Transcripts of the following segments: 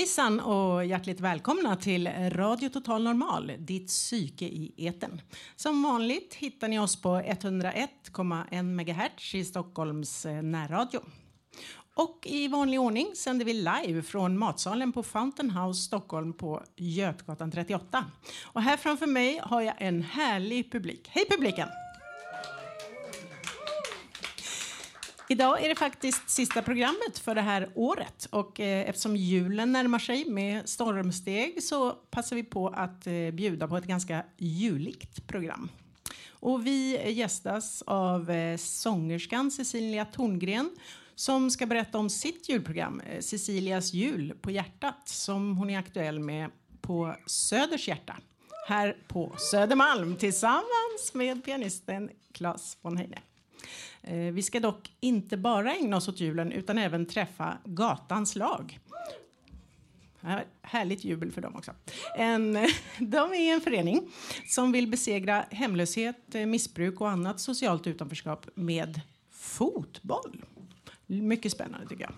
Hejsan och hjärtligt välkomna till Radio Total Normal, ditt psyke i eten. Som vanligt hittar ni oss på 101,1 MHz i Stockholms eh, närradio. Och i vanlig ordning sänder vi live från matsalen på Fountain House Stockholm på Götgatan 38. Och här framför mig har jag en härlig publik. Hej publiken! Idag är det faktiskt sista programmet för det här året och eh, eftersom julen närmar sig med stormsteg så passar vi på att eh, bjuda på ett ganska juligt program. Och vi gästas av eh, sångerskan Cecilia Torngren som ska berätta om sitt julprogram eh, Cecilias jul på hjärtat som hon är aktuell med på Söders hjärta här på Södermalm tillsammans med pianisten Claes von Heine. Eh, vi ska dock inte bara ägna oss åt julen utan även träffa gatans lag. Härligt jubel för dem också. En, de är en förening som vill besegra hemlöshet, eh, missbruk och annat socialt utanförskap med fotboll. Mycket spännande tycker jag.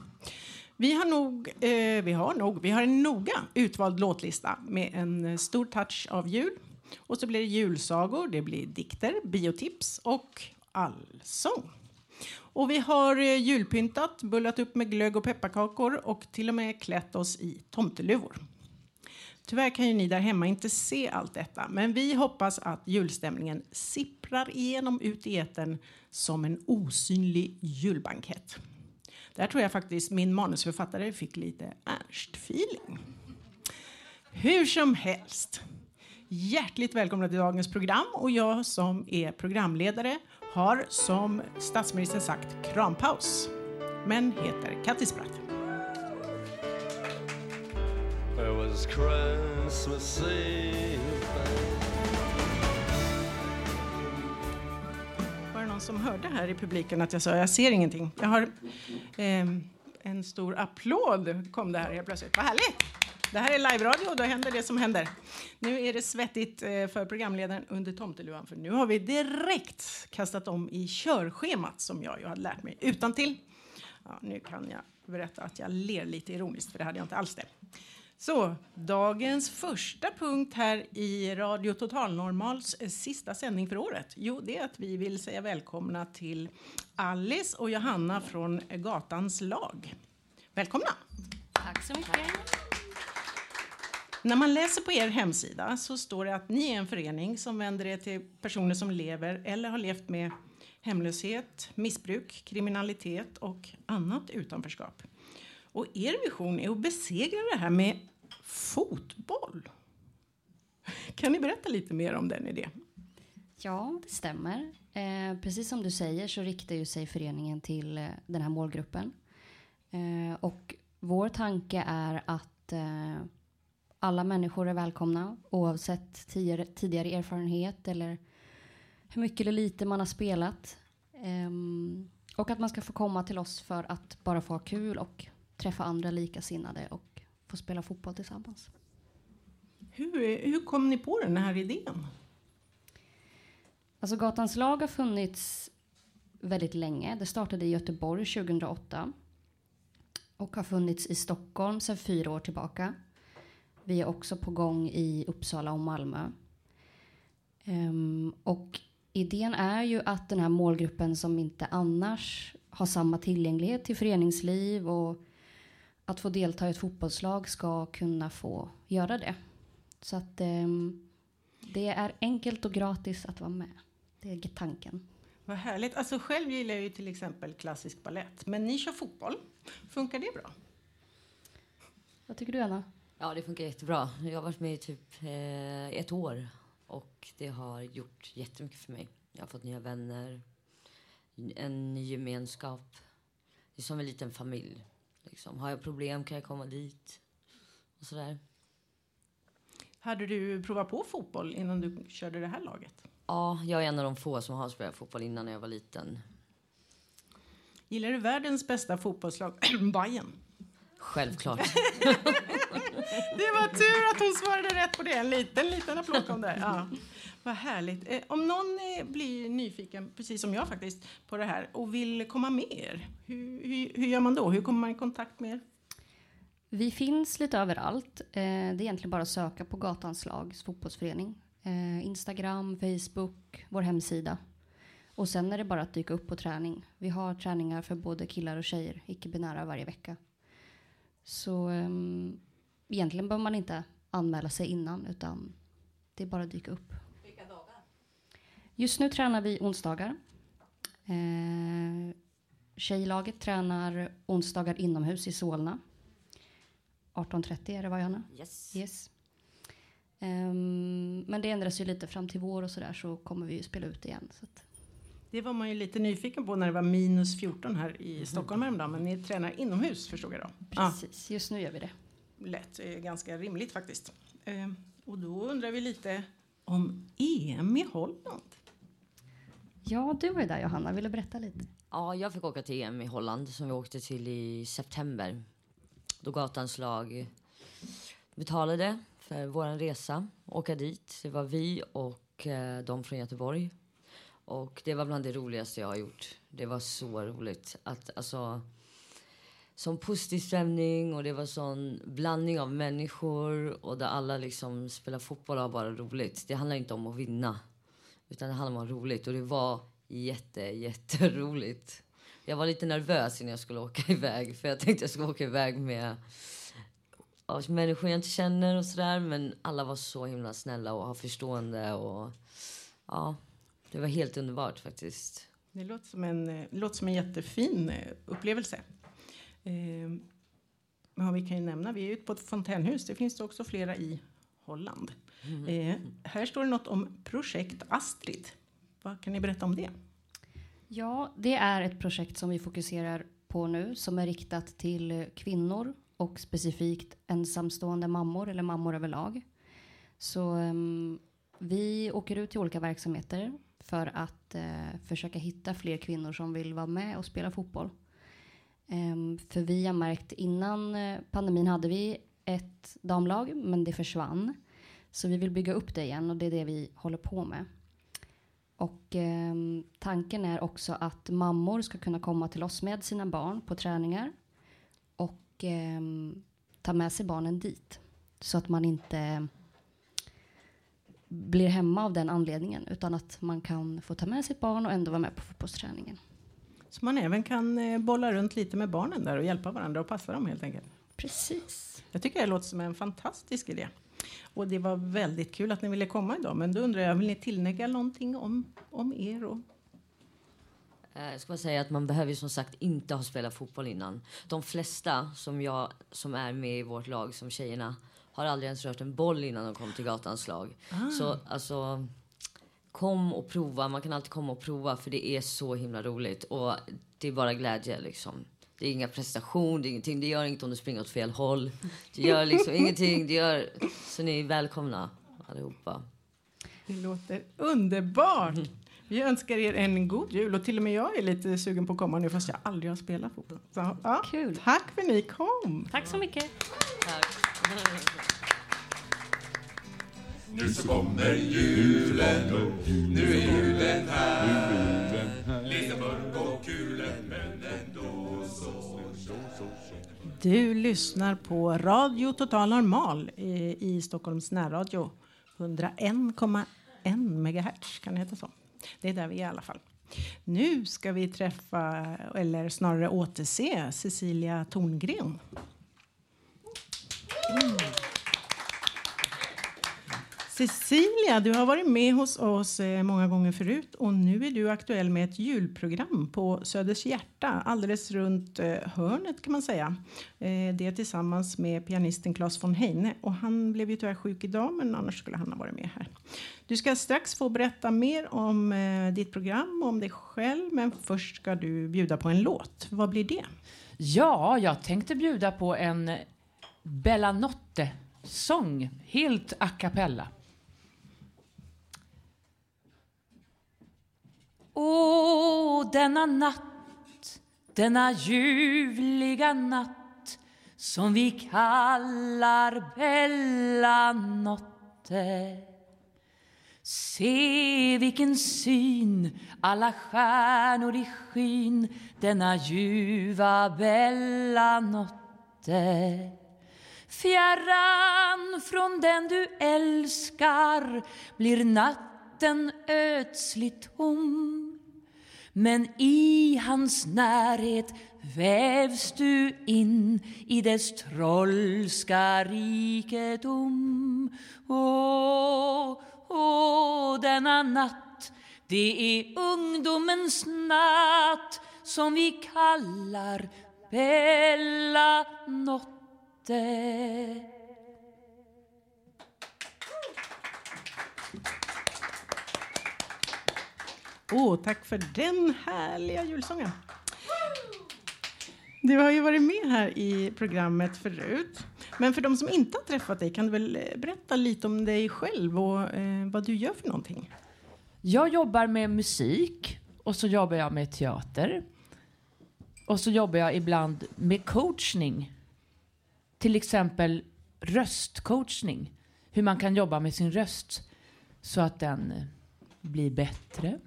Vi har nog, eh, vi har nog, vi har en noga utvald låtlista med en stor touch av jul. Och så blir det julsagor, det blir dikter, biotips och allsång. Och vi har eh, julpyntat, bullat upp med glögg och pepparkakor och till och med klätt oss i tomteluvor. Tyvärr kan ju ni där hemma inte se allt detta, men vi hoppas att julstämningen sipprar igenom ut i etern som en osynlig julbankett. Där tror jag faktiskt min manusförfattare fick lite Ernst-feeling. Hur som helst, hjärtligt välkomna till dagens program och jag som är programledare har som statsministern sagt krampaus, men heter Kattis Bratt. Var det någon som hörde här i publiken att jag sa jag ser ingenting? Jag har ehm, en stor applåd kom det här helt plötsligt. Vad härligt! Det här är live-radio och då händer det som händer. Nu är det svettigt eh, för programledaren under tomteluvan för nu har vi direkt kastat om i körschemat som jag ju hade lärt mig utan till. Ja, nu kan jag berätta att jag ler lite ironiskt för det hade jag inte alls det. Så, dagens första punkt här i Radio Total Normals eh, sista sändning för året. Jo, det är att vi vill säga välkomna till Alice och Johanna från Gatans lag. Välkomna! Tack så mycket. När man läser på er hemsida så står det att ni är en förening som vänder er till personer som lever eller har levt med hemlöshet, missbruk, kriminalitet och annat utanförskap. Och er vision är att besegra det här med fotboll. Kan ni berätta lite mer om den idén? Ja, det stämmer. Eh, precis som du säger så riktar ju sig föreningen till eh, den här målgruppen. Eh, och vår tanke är att eh, alla människor är välkomna oavsett tidigare, tidigare erfarenhet eller hur mycket eller lite man har spelat. Ehm, och att man ska få komma till oss för att bara få ha kul och träffa andra likasinnade och få spela fotboll tillsammans. Hur, hur kom ni på den här idén? Alltså Gatans lag har funnits väldigt länge. Det startade i Göteborg 2008 och har funnits i Stockholm sedan fyra år tillbaka. Vi är också på gång i Uppsala och Malmö. Ehm, och idén är ju att den här målgruppen som inte annars har samma tillgänglighet till föreningsliv och att få delta i ett fotbollslag ska kunna få göra det. Så att ehm, det är enkelt och gratis att vara med. Det är tanken. Vad härligt. Alltså själv gillar jag ju till exempel klassisk ballett, men ni kör fotboll. Funkar det bra? Vad tycker du Anna? Ja, det funkar jättebra. Jag har varit med i typ eh, ett år och det har gjort jättemycket för mig. Jag har fått nya vänner, en ny gemenskap. Det är som en liten familj. Liksom. Har jag problem kan jag komma dit och sådär. Hade du provat på fotboll innan du körde det här laget? Ja, jag är en av de få som har spelat fotboll innan jag var liten. Gillar du världens bästa fotbollslag, Bayern? Självklart. Det var tur att hon svarade rätt på det. En liten, liten applåd kom där. Ja. Vad härligt. Eh, om någon eh, blir nyfiken, precis som jag faktiskt, på det här och vill komma med er, hur, hur, hur gör man då? Hur kommer man i kontakt med er? Vi finns lite överallt. Eh, det är egentligen bara att söka på Gatans lags fotbollsförening. Eh, Instagram, Facebook, vår hemsida. Och sen är det bara att dyka upp på träning. Vi har träningar för både killar och tjejer, icke-binära varje vecka. Så um, egentligen behöver man inte anmäla sig innan utan det är bara att dyka upp. Vilka dagar? Just nu tränar vi onsdagar. Eh, tjejlaget tränar onsdagar inomhus i Solna. 18.30 är det va Johanna? Yes. Yes. Um, men det ändras ju lite fram till vår och sådär så kommer vi ju spela ut igen. Så att. Det var man ju lite nyfiken på när det var minus 14 här i Stockholm häromdagen. Men ni tränar inomhus förstod jag då? Precis, just nu gör vi det. Lätt, eh, ganska rimligt faktiskt. Eh, och då undrar vi lite om EM i Holland. Ja, du var ju där Johanna. Vill du berätta lite? Ja, jag fick åka till EM i Holland som vi åkte till i september. Då Gatans lag betalade för vår resa. Åka dit. Det var vi och eh, de från Göteborg. Och det var bland det roligaste jag har gjort. Det var så roligt. Att, alltså, sån positiv stämning och det var sån blandning av människor och där alla liksom spelar fotboll och har bara roligt. Det handlar inte om att vinna, utan det handlar om att ha roligt. Och det var jätte, jätteroligt. Jag var lite nervös innan jag skulle åka iväg, för jag tänkte jag skulle åka iväg med människor jag inte känner och sådär. Men alla var så himla snälla och har förstående och ja, det var helt underbart faktiskt. Det låter som en, låter som en jättefin eh, upplevelse. Eh, ja, vi kan ju nämna, vi är ute på ett fontänhus. Det finns det också flera i Holland. Mm. Eh, här står det något om projekt Astrid. Vad kan ni berätta om det? Ja, det är ett projekt som vi fokuserar på nu som är riktat till kvinnor och specifikt ensamstående mammor eller mammor överlag. Så um, vi åker ut till olika verksamheter för att eh, försöka hitta fler kvinnor som vill vara med och spela fotboll. Ehm, för vi har märkt innan eh, pandemin hade vi ett damlag, men det försvann. Så vi vill bygga upp det igen och det är det vi håller på med. Och eh, tanken är också att mammor ska kunna komma till oss med sina barn på träningar och eh, ta med sig barnen dit. Så att man inte blir hemma av den anledningen utan att man kan få ta med sitt barn och ändå vara med på fotbollsträningen. Så man även kan eh, bolla runt lite med barnen där och hjälpa varandra och passa dem helt enkelt? Precis. Jag tycker det låter som en fantastisk idé. Och det var väldigt kul att ni ville komma idag. Men då undrar jag, vill ni tillägga någonting om, om er? Och... Eh, jag ska bara säga att man behöver som sagt inte ha spelat fotboll innan. De flesta som jag som är med i vårt lag, som tjejerna, har aldrig ens rört en boll innan de kom till gatans lag. Ah. Så alltså, kom och prova. Man kan alltid komma och prova för det är så himla roligt. Och det är bara glädje liksom. Det är inga prestation, det är ingenting. Det gör inget om du springer åt fel håll. Det gör liksom ingenting. Det gör... Så ni är välkomna allihopa. Det låter underbart. Vi önskar er en god jul och till och med jag är lite sugen på att komma nu fast jag aldrig har spelat fotboll. Så, ja, Kul. Tack för att ni kom. Tack så mycket. Tack. Nu så kommer julen nu är julen här. Lite mörk och kulen men ändå så Du lyssnar på Radio Total Normal i, i Stockholms närradio. 101,1 megahertz, kan det heta så? Det är där vi är i alla fall. Nu ska vi träffa, eller snarare återse, Cecilia Torngren. Mm. Cecilia, du har varit med hos oss eh, många gånger förut och nu är du aktuell med ett julprogram på Söders hjärta alldeles runt eh, hörnet kan man säga. Det det tillsammans med pianisten Claes von Heine och han blev ju tyvärr sjuk idag men annars skulle han ha varit med här. Du ska strax få berätta mer om ditt program och om dig själv men först ska du bjuda på en låt. Vad blir det? Ja, jag tänkte bjuda på en Bella Notte sång, helt a cappella. Åh, denna natt, denna ljuvliga natt som vi kallar Bella Notte. Se vilken syn, alla stjärnor i skyn denna ljuva Bella Notte. Fjärran från den du älskar blir natten ödsligt tom men i hans närhet vävs du in i dess trollska rikedom. Åh, åh, denna natt, det är ungdomens natt som vi kallar Bella Notte. Åh, tack för den härliga julsången. Du har ju varit med här i programmet förut. Men för de som inte har träffat dig, kan du väl eh, berätta lite om dig själv och eh, vad du gör för någonting? Jag jobbar med musik och så jobbar jag med teater. Och så jobbar jag ibland med coachning. Till exempel röstcoachning. Hur man kan jobba med sin röst så att den blir bättre.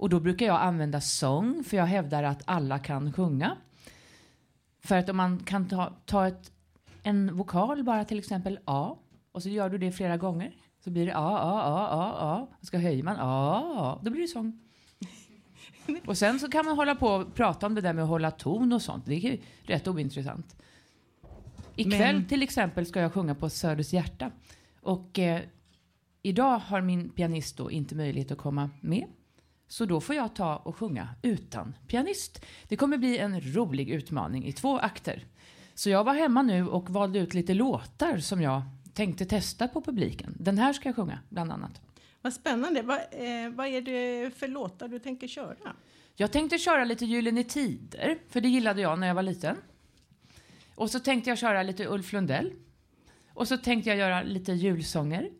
Och då brukar jag använda sång, för jag hävdar att alla kan sjunga. För att om man kan ta, ta ett, en vokal, bara till exempel A, och så gör du det flera gånger, så blir det A, A, A, A, A. Och ska höjer man A, A, då blir det sång. Och sen så kan man hålla på och prata om det där med att hålla ton och sånt. Det är ju rätt ointressant. Ikväll Men- till exempel ska jag sjunga på Söders hjärta. Och eh, idag har min pianist då inte möjlighet att komma med. Så då får jag ta och sjunga utan pianist. Det kommer bli en rolig utmaning i två akter. Så jag var hemma nu och valde ut lite låtar som jag tänkte testa på publiken. Den här ska jag sjunga, bland annat. Vad spännande. Vad, eh, vad är det för låtar du tänker köra? Jag tänkte köra lite Gyllene Tider, för det gillade jag när jag var liten. Och så tänkte jag köra lite Ulf Lundell. Och så tänkte jag göra lite julsånger.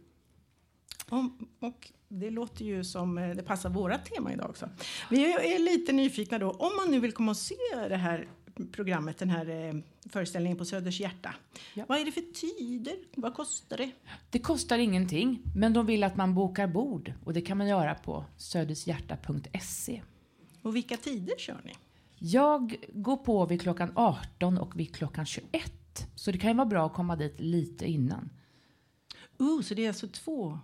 Om, och det låter ju som eh, det passar våra tema idag också. Vi är lite nyfikna då, om man nu vill komma och se det här programmet, den här eh, föreställningen på Söders hjärta. Ja. Vad är det för tider? Vad kostar det? Det kostar ingenting, men de vill att man bokar bord. Och det kan man göra på södershjärta.se. Och vilka tider kör ni? Jag går på vid klockan 18 och vid klockan 21. Så det kan ju vara bra att komma dit lite innan. Uh, så det är alltså två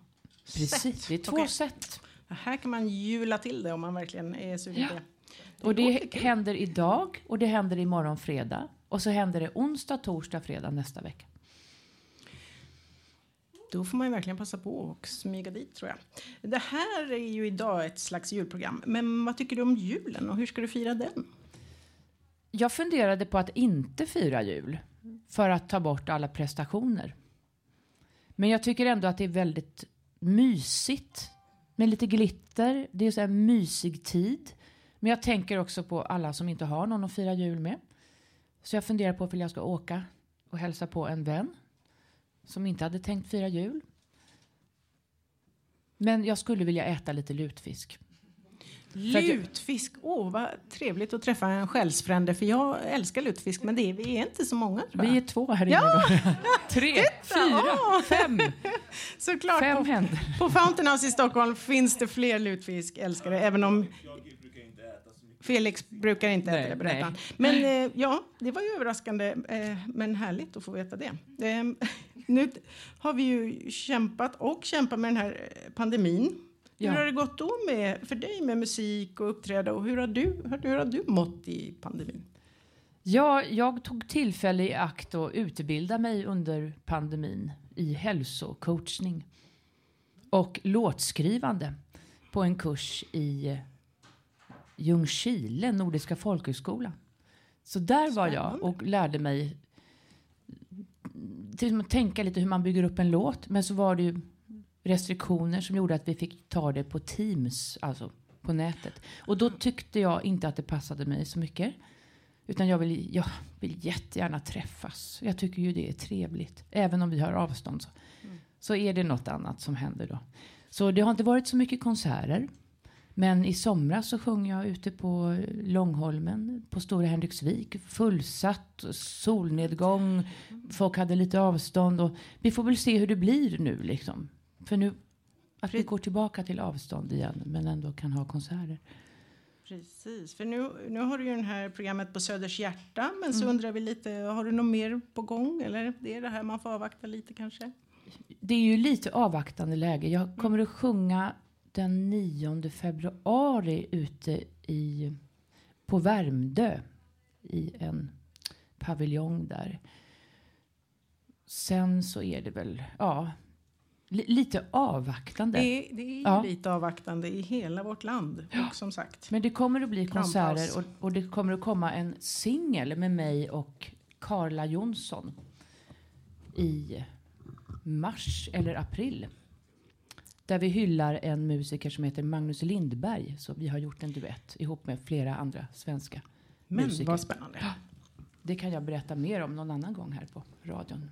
Precis, det är två Okej. set. Här kan man jula till det om man verkligen är sugen Ja. på det. Och det händer idag och det händer imorgon fredag. Och så händer det onsdag, torsdag, fredag nästa vecka. Då får man ju verkligen passa på och smyga dit tror jag. Det här är ju idag ett slags julprogram. Men vad tycker du om julen och hur ska du fira den? Jag funderade på att inte fira jul för att ta bort alla prestationer. Men jag tycker ändå att det är väldigt mysigt med lite glitter. Det är så här mysig tid. Men jag tänker också på alla som inte har någon att fira jul med. Så jag funderar på om jag ska åka och hälsa på en vän som inte hade tänkt fira jul. Men jag skulle vilja äta lite lutfisk. Lutfisk, åh vad trevligt att träffa en själsfrände för jag älskar lutfisk men det är, vi är inte så många tror jag. Vi är två här inne. Ja! Tre, fyra, Åh! fem. Såklart, Fem på, händer. på Fountain House i Stockholm finns det fler lutfiskälskare även om Felix brukar inte äta det, berättar. Men eh, ja, det var ju överraskande eh, men härligt att få veta det. Eh, nu har vi ju kämpat och kämpat med den här eh, pandemin. Ja. Hur har det gått då med, för dig med musik och uppträda och hur har du, hur, hur har du mått i pandemin? Ja, jag tog tillfälle i akt att utbilda mig under pandemin i hälsocoachning och låtskrivande på en kurs i Ljungskile, Nordiska folkhögskola. Så där var jag och lärde mig till att tänka lite hur man bygger upp en låt. Men så var det ju restriktioner som gjorde att vi fick ta det på Teams, alltså på nätet. Och då tyckte jag inte att det passade mig så mycket. Utan jag vill, jag vill jättegärna träffas. Jag tycker ju det är trevligt. Även om vi har avstånd så, så är det något annat som händer då. Så det har inte varit så mycket konserter. Men i somras så sjöng jag ute på Långholmen på Stora Henriksvik. Fullsatt, solnedgång, folk hade lite avstånd. Och vi får väl se hur det blir nu liksom. För nu, att vi går tillbaka till avstånd igen men ändå kan ha konserter. Precis, för nu, nu har du ju det här programmet på Söders hjärta, men Mm. så undrar vi lite, har du något mer på gång? Eller det är det här man får avvakta lite kanske? Det är ju lite avvaktande läge. Jag kommer att sjunga den 9 februari ute i, på Värmdö i en paviljong där. Sen så är det väl, ja, lite avvaktande. Det är, det är Ja. lite avvaktande i hela vårt land. Och som sagt, Men det kommer att bli konserter och, och det kommer att komma en singel med mig och Carla Jonsson i mars eller april. Där vi hyllar en musiker som heter Magnus Lindberg. Så vi har gjort en duett ihop med flera andra svenska men musiker. vad spännande. Det kan jag berätta mer om någon annan gång här på radion.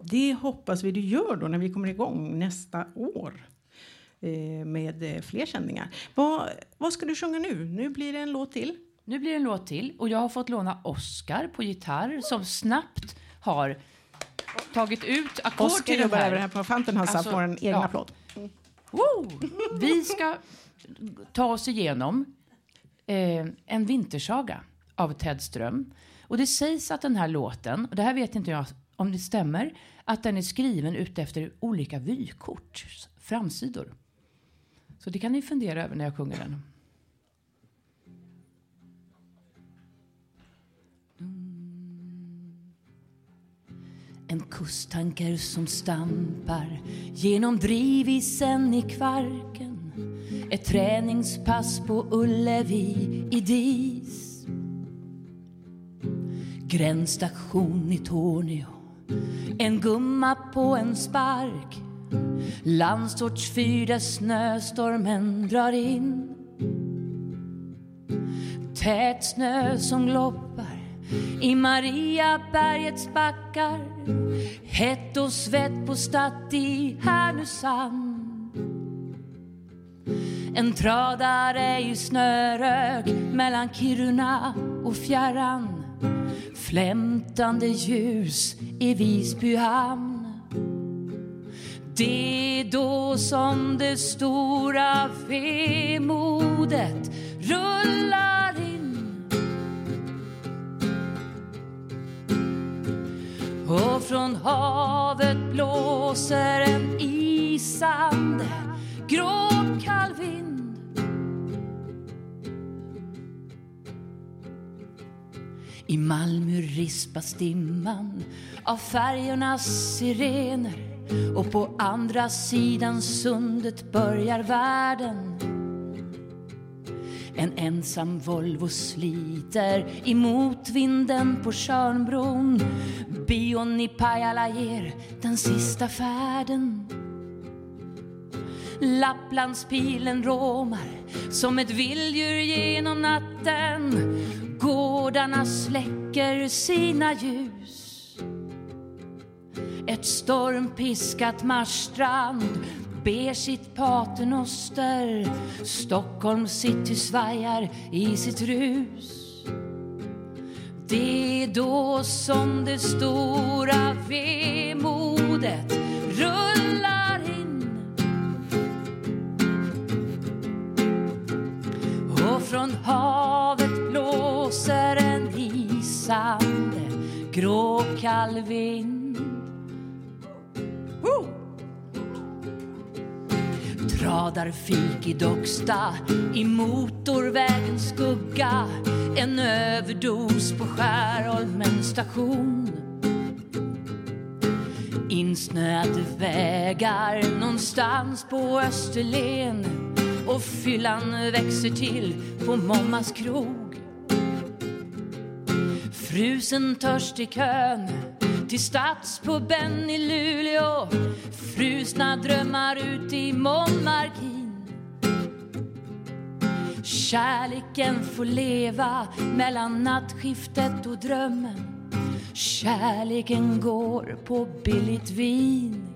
Det hoppas vi du gör då när vi kommer igång nästa år eh, med eh, fler sändningar. Vad, vad ska du sjunga nu? Nu blir det en låt till. Nu blir det en låt till och jag har fått låna Oscar på gitarr som snabbt har tagit ut ackord Oskar till den jobbar här. över här på Fountain House Alltså, får en egen ja. applåd. Woo! Vi ska ta oss igenom eh, en vintersaga av Ted Ström. Och det sägs att den här låten, och det här vet inte jag om det stämmer, att den är skriven utefter olika vykorts framsidor. Så det kan ni fundera över när jag sjunger den. En kusttanker som stampar genom drivisen i Kvarken Ett träningspass på Ullevi i dis Gränsstation i Torneå en gumma på en spark. Landsortsfyr där snöstormen drar in. Tät snö som gloppar i Mariabergets backar. Hett och svett på Statt i Härnösand. En tradare i snörök mellan Kiruna och fjärran. Flämtande ljus i Visby hamn. Det är då som det stora vemodet rullar in. Och från havet blåser en isande gråkall vind. I Malmö rispas dimman av färjornas sirener och på andra sidan sundet börjar världen. En ensam Volvo sliter i motvinden på Tjörnbron. Bion i Pajala ger den sista färden. Lapplandspilen råmar som ett vilddjur genom natten. Gårdarna släcker sina ljus ett stormpiskat Marstrand ber sitt paternoster. Stockholm city svajar i sitt rus. Det är då som det stora vemodet rullar in. Och från havet blåser en isande gråkall vind. Radarfik i Docksta i motorvägens skugga En överdos på Skärholmens station. Insnöade vägar någonstans på Österlen och fyllan växer till på Mommas krog. Frusen törst i kön till stadspuben i Luleå Frusna drömmar ut i monarkin Kärleken får leva mellan nattskiftet och drömmen. Kärleken går på billigt vin.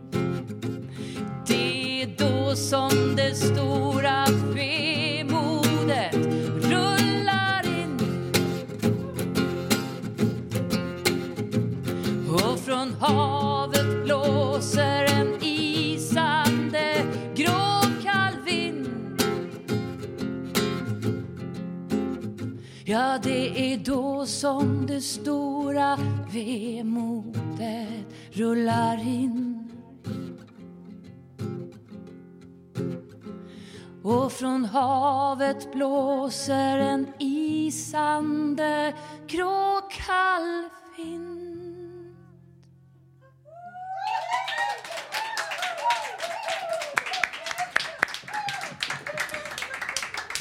Det är då som det stora vemodet rullar havet blåser en isande gråkall vind. Ja, det är då som det stora vemodet rullar in. Och från havet blåser en isande gråkall vind.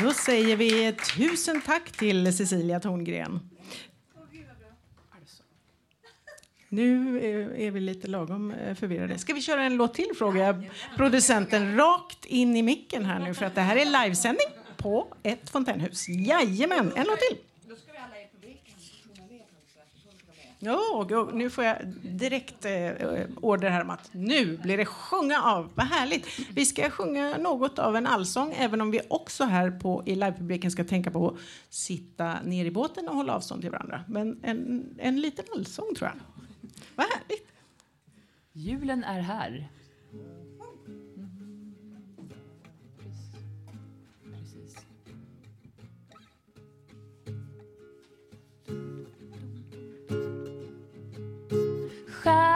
Då säger vi tusen tack till Cecilia Torngren. Nu är- vi lite lagom eh, förvirrade. Ska vi köra en låt till, frågar jag producenten rakt in i micken här nu för att det här är livesändning på ett fontänhus. Jajamän, en låt till. Ja, oh, nu får jag direkt eh, order här om att nu blir det sjunga av. Vad härligt! Vi ska sjunga något av en allsång, även om vi också här på, i livepubliken ska tänka på att sitta ner i båten och hålla avstånd till varandra. Men en, en liten allsång tror jag. Vad härligt! Julen är här.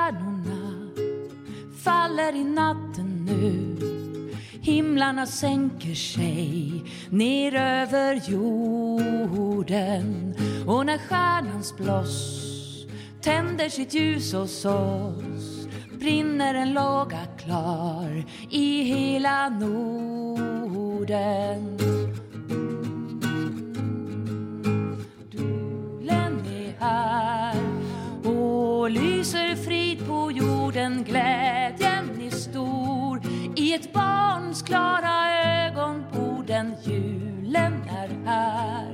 Stjärnorna faller i natten nu Himlarna sänker sig ner över jorden och när stjärnans bloss tänder sitt ljus hos oss brinner en låga klar i hela Norden. Jorden. Glädjen är stor i ett barns klara ögonborden. Julen är här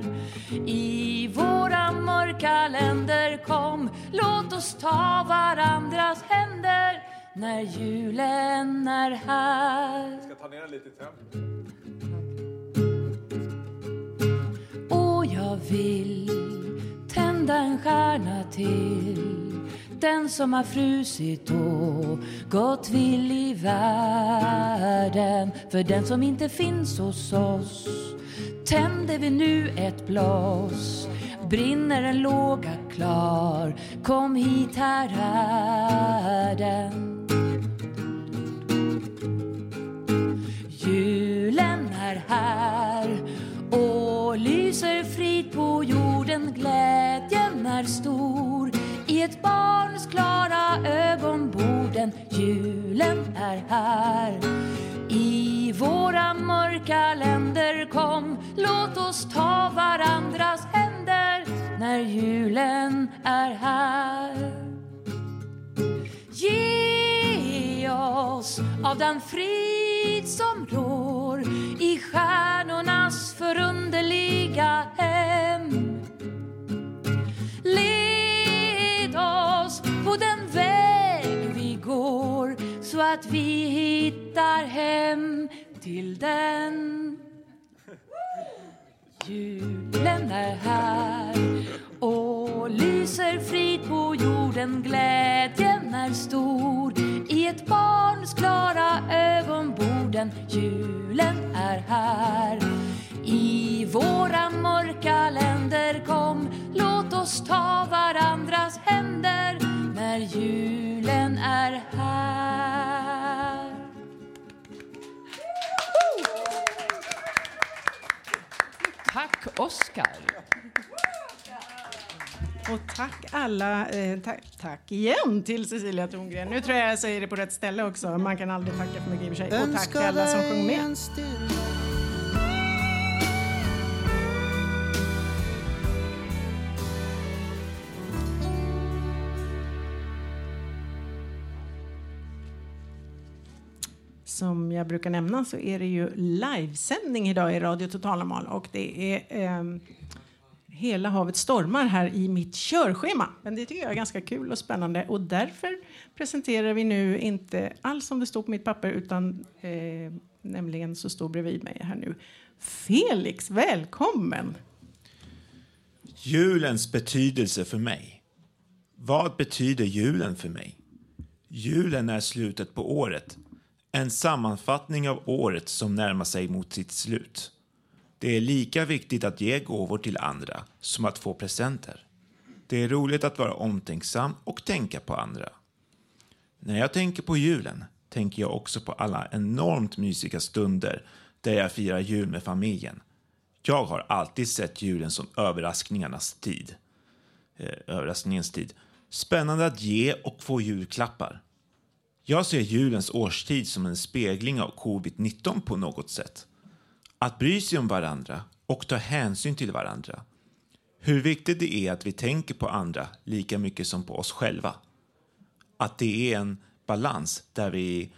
i våra mörka länder. Kom, låt oss ta varandras händer när julen är här. Ta ner lite i. Och jag vill tända en stjärna till den som har frusit och gått vill i världen. För den som inte finns hos oss tänder vi nu ett blås. Brinner en låga klar, kom hit, här är den. Julen är här och lyser frid på jorden. Glädjen är stor i ett barns klara ögon bor den, Julen är här i våra mörka länder. Kom, låt oss ta varandras händer när julen är här. Ge oss av den frid som rår i stjärnornas förunderliga hem. Att vi hittar hem till den Julen är här och lyser frid på jorden. Glädjen är stor i ett barns klara ögon bor den Julen är här i våra mörka länder. Kom, låt oss ta varandras händer när julen är här. Tack Oskar. Och tack alla, eh, tack, tack igen till Cecilia Torngren. Nu tror jag jag säger det på rätt ställe också. Man kan aldrig tacka för mycket i och för sig. Och tack till alla som sjöng med. Som jag brukar nämna så är det ju livesändning idag i Radio Total och det är eh, Hela havet stormar här i mitt körschema. Men det tycker jag är ganska kul och spännande och därför presenterar vi nu inte alls som det står på mitt papper utan eh, nämligen så står bredvid mig här nu Felix, välkommen! Julens betydelse för mig. Vad betyder julen för mig? Julen är slutet på året. En sammanfattning av året som närmar sig mot sitt slut. Det är lika viktigt att ge gåvor till andra som att få presenter. Det är roligt att vara omtänksam och tänka på andra. När jag tänker på julen tänker jag också på alla enormt mysiga stunder där jag firar jul med familjen. Jag har alltid sett julen som överraskningarnas tid. Eh, överraskningens tid. Spännande att ge och få julklappar. Jag ser julens årstid som en spegling av covid-19 på något sätt. Att bry sig om varandra och ta hänsyn till varandra. Hur viktigt det är att vi tänker på andra lika mycket som på oss själva. Att det är en balans där vi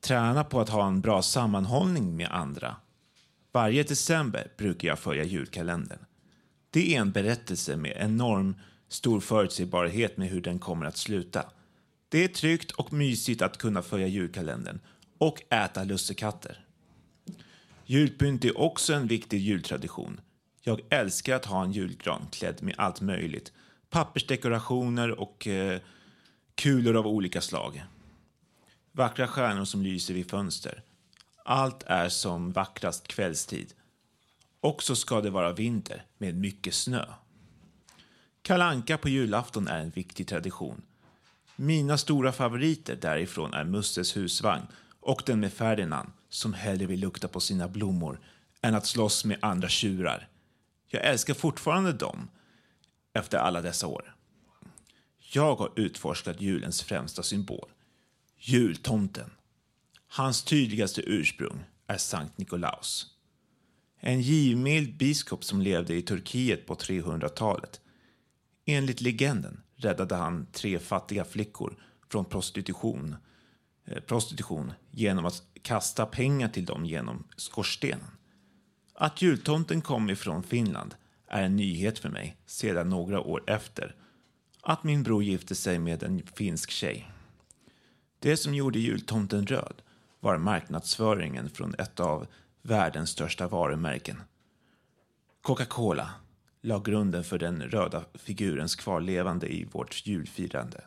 tränar på att ha en bra sammanhållning med andra. Varje december brukar jag följa julkalendern. Det är en berättelse med enorm stor förutsägbarhet med hur den kommer att sluta. Det är tryggt och mysigt att kunna följa julkalendern och äta lussekatter. Julpynt är också en viktig jultradition. Jag älskar att ha en julgran klädd med allt möjligt. Pappersdekorationer och eh, kulor av olika slag. Vackra stjärnor som lyser vid fönster. Allt är som vackrast kvällstid. Och så ska det vara vinter med mycket snö. Kalanka på julafton är en viktig tradition. Mina stora favoriter därifrån är Musses husvagn och den med Ferdinand som hellre vill lukta på sina blommor än att slåss med andra tjurar. Jag älskar fortfarande dem efter alla dessa år. Jag har utforskat julens främsta symbol, jultomten. Hans tydligaste ursprung är Sankt Nikolaus. En givmild biskop som levde i Turkiet på 300-talet. Enligt legenden räddade han tre fattiga flickor från prostitution, eh, prostitution genom att kasta pengar till dem genom skorstenen. Att jultomten kom ifrån Finland är en nyhet för mig sedan några år efter att min bror gifte sig med en finsk tjej. Det som gjorde jultomten röd var marknadsföringen från ett av världens största varumärken. Coca-Cola la grunden för den röda figurens kvarlevande i vårt julfirande.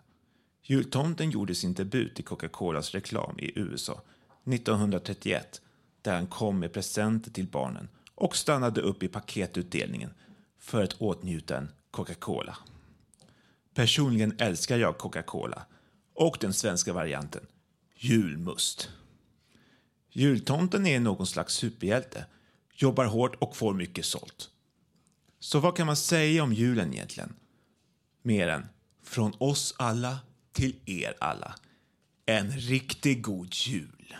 Jultomten gjorde sin debut i Coca-Colas reklam i USA 1931 där han kom med presenter till barnen och stannade upp i paketutdelningen för att åtnjuta en Coca-Cola. Personligen älskar jag Coca-Cola och den svenska varianten julmust. Jultomten är någon slags superhjälte, jobbar hårt och får mycket sålt. Så vad kan man säga om julen egentligen? Mer än från oss alla till er alla. En riktigt god jul.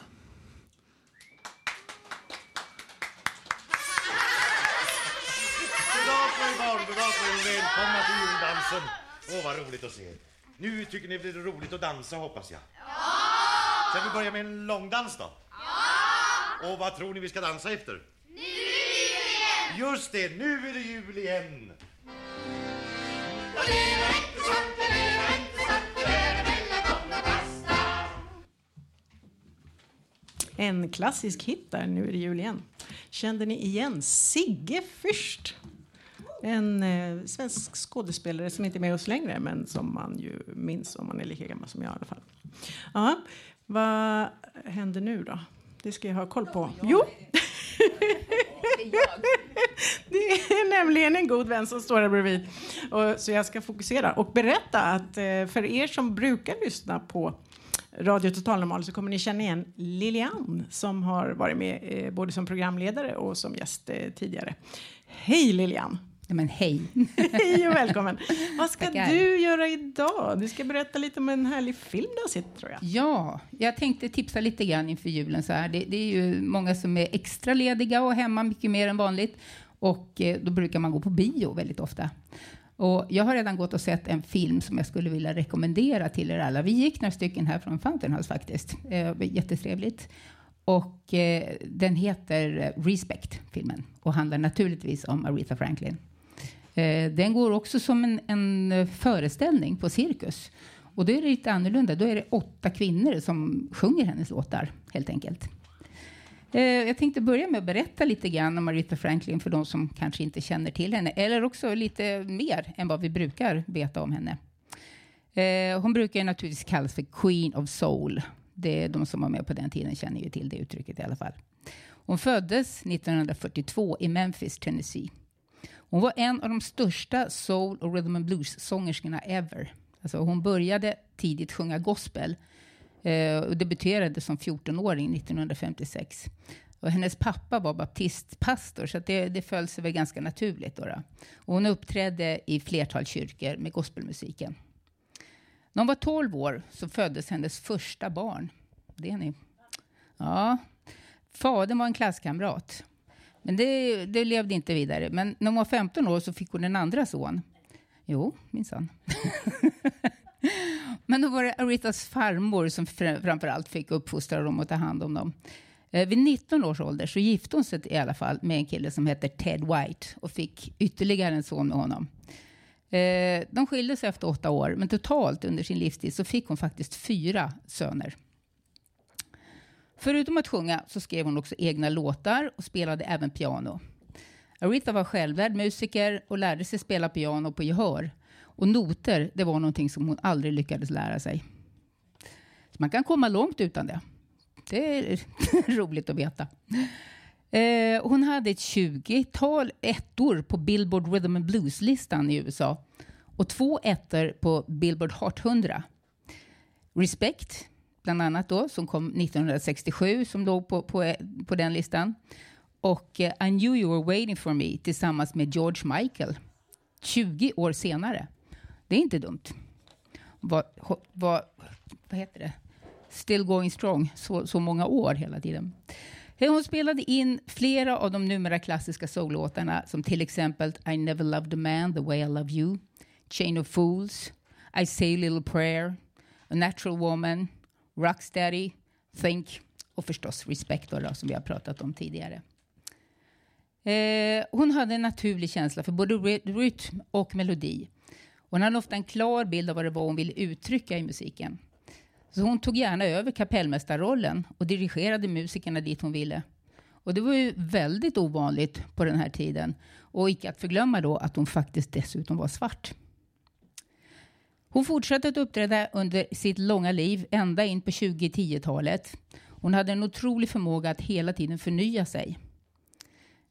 Goddag på er barn, goddag på er. Välkomna till juldansen. Åh, vad roligt att se er. Nu tycker ni det blir roligt att dansa hoppas jag. Ja! Ska vi börja med en långdans då? Ja! Och vad tror ni vi ska dansa efter? Nu är det jul igen! Just det, nu är det jul igen! En klassisk hit där, Nu är det jul igen. Kände ni igen Sigge Fürst? En eh, svensk skådespelare som inte är med oss längre men som man ju minns om man är lika gammal som jag i alla fall. Ja, vad händer nu då? Det ska jag ha koll på. Jo! Det är nämligen en god vän som står här bredvid. Och, så jag ska fokusera och berätta att eh, för er som brukar lyssna på Radio Total Normal så kommer ni känna igen Lilian som har varit med eh, både som programledare och som gäst eh, tidigare. Hej Lilian! Men hej! Hej och välkommen! Vad ska Tackar. du göra idag? Du ska berätta lite om en härlig film du har sett tror jag. Ja, jag tänkte tipsa lite grann inför julen. Så här. Det, det är ju många som är extra lediga och hemma mycket mer än vanligt. Och eh, då brukar man gå på bio väldigt ofta. Och jag har redan gått och sett en film som jag skulle vilja rekommendera till er alla. Vi gick några stycken här från Fountain House faktiskt. Eh, jättetrevligt. Och eh, den heter Respect, filmen, och handlar naturligtvis om Aretha Franklin. Eh, den går också som en, en eh, föreställning på Cirkus. Och då är det lite annorlunda. Då är det åtta kvinnor som sjunger hennes låtar, helt enkelt. Eh, jag tänkte börja med att berätta lite grann om Aretha Franklin för de som kanske inte känner till henne, eller också lite mer än vad vi brukar veta om henne. Eh, hon brukar naturligtvis kallas för Queen of Soul. Det är de som var med på den tiden känner ju till det uttrycket i alla fall. Hon föddes 1942 i Memphis, Tennessee. Hon var en av de största soul och rhythm and blues-sångerskorna ever. Alltså hon började tidigt sjunga gospel eh, och debuterade som 14-åring 1956. Och hennes pappa var baptistpastor, så det, det föll sig väl ganska naturligt. Då, då. Och hon uppträdde i flertal kyrkor med gospelmusiken. När hon var 12 år så föddes hennes första barn. Det är ni. Ja. Fadern var en klasskamrat. Men det, det levde inte vidare. Men när hon var 15 år så fick hon en andra son. Jo, minsann. Men då var det Arethas farmor som framför allt fick uppfostra dem och ta hand om dem. Eh, vid 19 års ålder så gifte hon sig i alla fall med en kille som heter Ted White och fick ytterligare en son med honom. Eh, de skildes efter åtta år, men totalt under sin livstid så fick hon faktiskt fyra söner. Förutom att sjunga så skrev hon också egna låtar och spelade även piano. Aretha var självlärd musiker och lärde sig spela piano på gehör. Och noter, det var någonting som hon aldrig lyckades lära sig. Så man kan komma långt utan det. Det är roligt att veta. Eh, hon hade ett 20-tal ettor på Billboard Rhythm and Blues-listan i USA och två ettor på Billboard Hot 100. Respect, bland annat då, som kom 1967, som låg på, på, på den listan. Och uh, I knew you were waiting for me tillsammans med George Michael 20 år senare. Det är inte dumt. Vad, vad, vad heter det? Still going strong, så, så många år hela tiden. Eh, hon spelade in flera av de numera klassiska soul-låtarna som till exempel I never loved a man the way I love you, Chain of Fools, I say a little prayer, A natural woman, Rocksteady, Think och förstås Respect då, som vi har pratat om tidigare. Eh, hon hade en naturlig känsla för både rytm och melodi. Hon hade ofta en klar bild av vad det var hon ville uttrycka i musiken. Så hon tog gärna över kapellmästarrollen och dirigerade musikerna dit hon ville. Och det var ju väldigt ovanligt på den här tiden. Och icke att förglömma då att hon faktiskt dessutom var svart. Hon fortsatte att uppträda under sitt långa liv ända in på 2010-talet. Hon hade en otrolig förmåga att hela tiden förnya sig.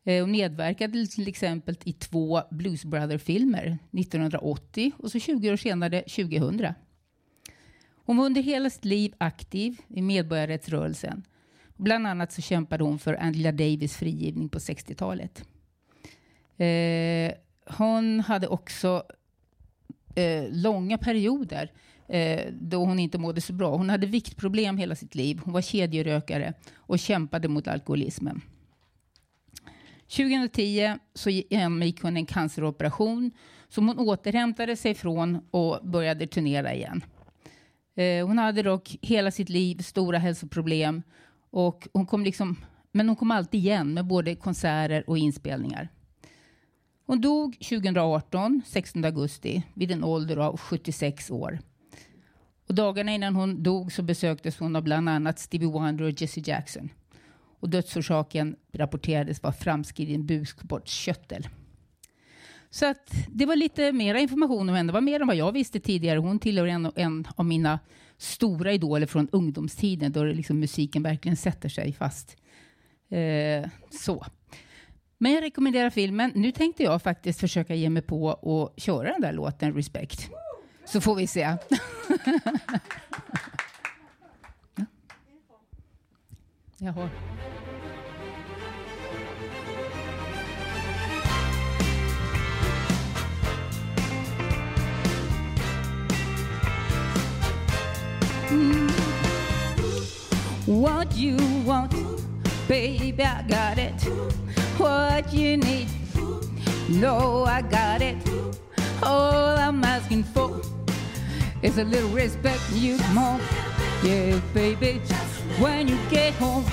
Eh, hon medverkade till exempel i två Blues Brother-filmer 1980 och så 20 år senare 2000. Hon var under hela sitt liv aktiv i medborgarrättsrörelsen. Bland annat så kämpade hon för Angela Davis frigivning på 60-talet. Eh, hon hade också eh, långa perioder eh, då hon inte mådde så bra. Hon hade viktproblem hela sitt liv. Hon var kedjerökare och kämpade mot alkoholismen. 2010 så genomgick hon en canceroperation som hon återhämtade sig från och började turnera igen. Eh, hon hade dock hela sitt liv stora hälsoproblem och hon kom liksom, men hon kom alltid igen med både konserter och inspelningar. Hon dog 2018, 16 augusti, vid en ålder av 76 år. Och dagarna innan hon dog så besöktes hon av bland annat Stevie Wonder och Jesse Jackson. Och dödsorsaken rapporterades vara framskriden bukspottkörtel. Så att det var lite mer information om henne. Det var mer än vad jag visste tidigare. Hon tillhör en, en av mina stora idoler från ungdomstiden då liksom musiken verkligen sätter sig fast. Eh, så. Men jag rekommenderar filmen. Nu tänkte jag faktiskt försöka ge mig på och köra den där låten Respect. Så får vi se. Jaha. Mm. What you want, baby, I got it. What you need, no, I got it. All I'm asking for is a little respect from you, mom. Yeah, baby, when you get home,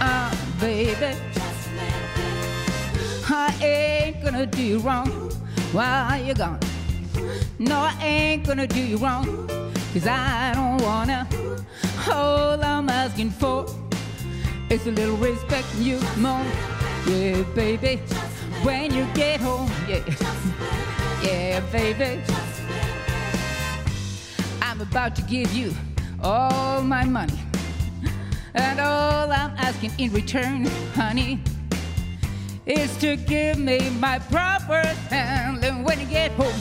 ah, baby, I ain't gonna do you wrong while you're gone. No, I ain't gonna do you wrong, cause I don't wanna. All I'm asking for is a little respect from you, mom. Yeah, baby, when you get home, yeah, yeah, baby. I'm about to give you all my money. And all I'm asking in return, honey, is to give me my proper handling when you get home.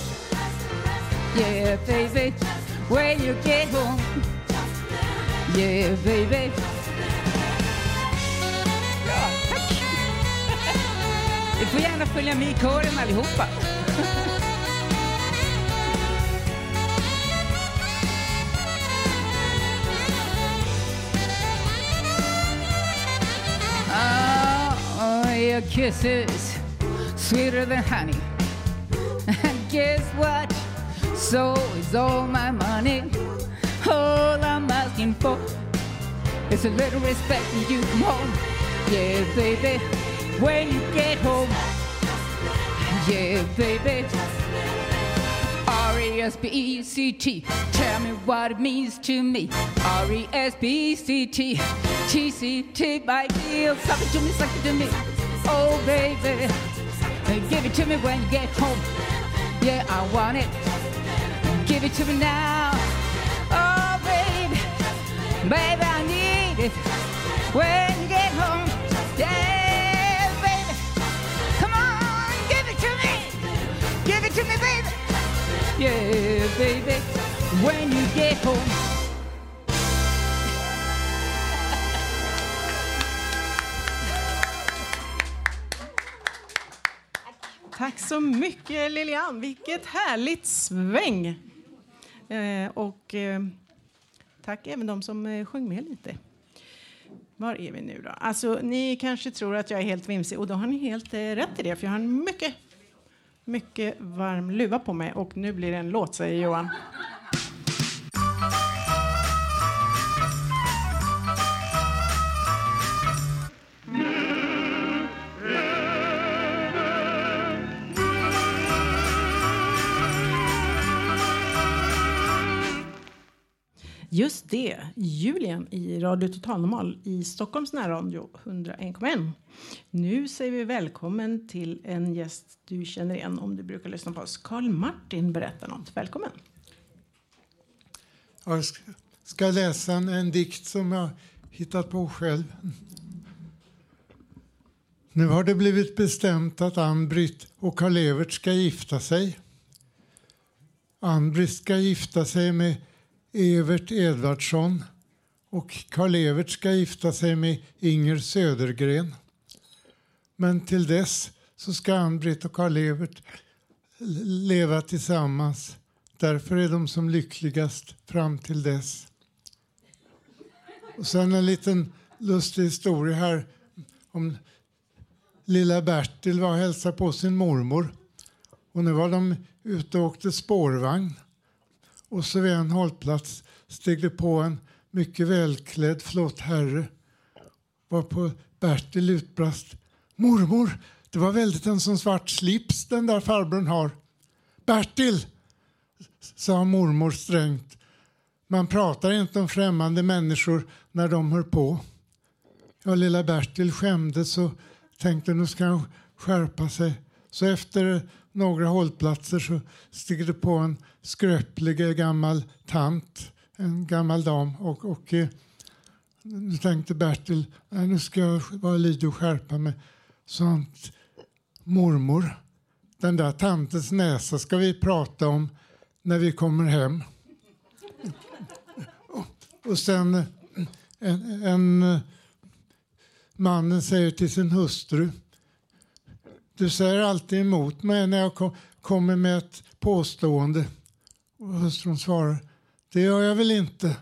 Yeah, baby, when you get home. Yeah, baby. Får gärna följa med i kören allihopa. Ah, oh, your kisses sweeter than honey. And guess what? So is all my money. All I'm asking for is a little respect from you. Come home, yeah, baby. When you get home, yeah, baby. R E S P E C T. Tell me what it means to me. R E S P E C T. T C T. My deal. Suck it to me, suck it to me. Oh, baby. Give it to me when you get home. Yeah, I want it. Give it to me now. Oh, baby. Baby, I need it. When you get home. Yeah, Yeah, baby. When you get home. Tack så mycket Lilian, vilket härligt sväng! Eh, och eh, tack även de som eh, sjöng med lite. Var är vi nu då? Alltså, ni kanske tror att jag är helt vimsig och då har ni helt eh, rätt i det för jag har en mycket, mycket varm luva på mig och nu blir det en låt säger Johan. Just det, Julian i Radio Total Normal i Stockholms närradio 101,1. Nu säger vi välkommen till en gäst du känner igen om du brukar lyssna på oss. Karl Martin berättar något. Välkommen. Jag ska- läsa en, en dikt som jag hittat på själv. Nu har det blivit bestämt att Ann-Britt och Karl-Evert ska gifta sig. Ann-Britt ska gifta sig med Evert Edvardsson och Karl-Evert ska gifta sig med Inger Södergren. Men till dess så ska Ann-Britt och Karl-Evert leva tillsammans. Därför är de som lyckligast fram till dess. Och sen en liten lustig historia här om lilla Bertil var och hälsade på sin mormor. Och nu var de ute och åkte spårvagn. Och så vid en hållplats steg det på en mycket välklädd flott herre. Varpå Bertil utbrast. Mormor, det var väldigt en sån svart slips den där farbrorn har. Bertil, sa mormor strängt. Man pratar inte om främmande människor när de hör på. Ja, lilla Bertil skämdes och tänkte nu ska han skärpa sig. Så efter några hållplatser så steg det på en skröplig gammal tant, en gammal dam. Och, och eh, nu tänkte Bertil, "Nej, nu ska jag vara lydig och skärpa mig. Sånt. Mormor, den där tantens näsa ska vi prata om när vi kommer hem. Och sen eh, en, en mannen säger till sin hustru du säger alltid emot mig när jag kom, kommer med ett påstående. Och hustrun svarar det gör jag väl inte.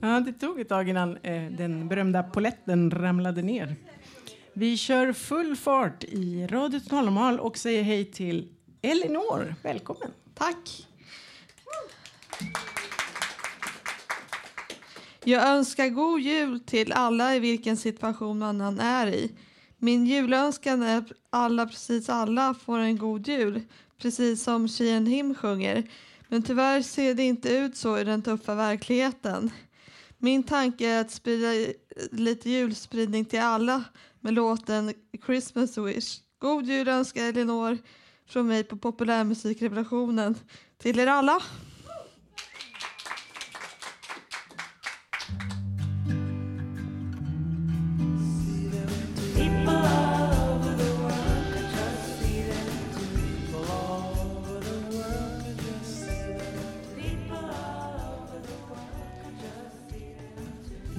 Ja, det tog ett tag innan eh, den berömda poletten ramlade ner. Vi kör full fart i Radio Totalnormal och säger hej till Elinor. Välkommen. Tack. Jag önskar god jul till alla i vilken situation man än är i. Min julönskan är att alla, precis alla, får en god jul. Precis som Sheehan Him sjunger. Men tyvärr ser det inte ut så i den tuffa verkligheten. Min tanke är att sprida lite julspridning till alla med låten Christmas Wish. God jul önskar Elinor från mig på populärmusikrevolutionen. Till er alla!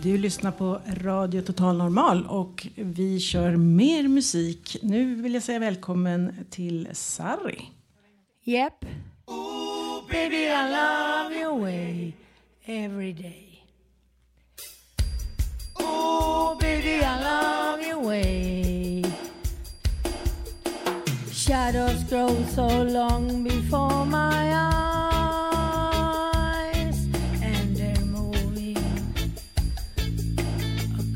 Du lyssnar på Radio Total Normal och vi kör mer musik. Nu vill jag säga välkommen till Sarri. Yep. Baby, I love your way every day. Oh, baby, I love your way. Shadows grow so long before my eyes,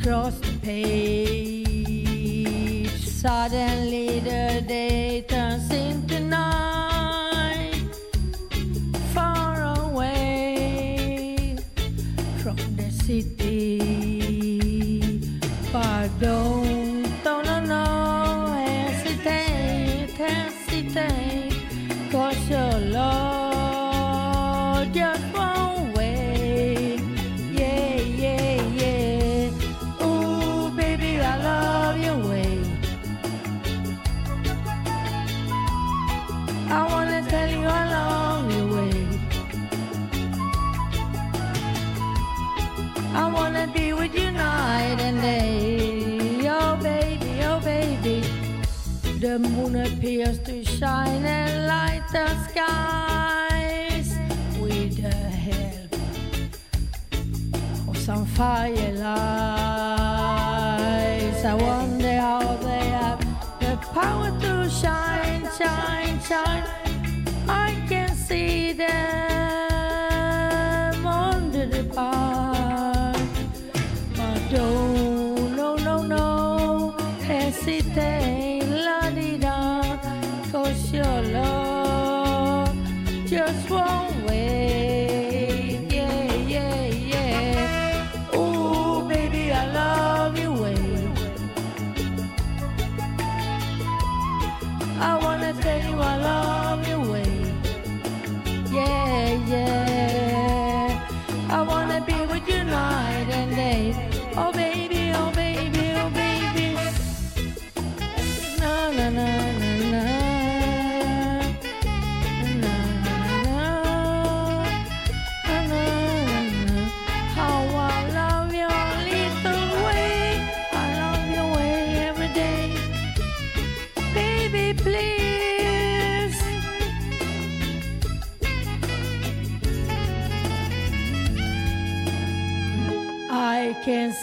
across the page. Suddenly, the day turns into night, far away from the city. But don't, The moon appears to shine and light the skies with the help of some firelights. I wonder how they have the power to shine, shine, shine. I can see them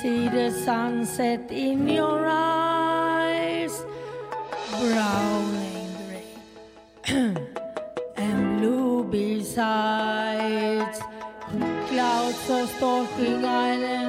see the sunset in your eyes, browning gray and blue besides. Clouds are stalking islands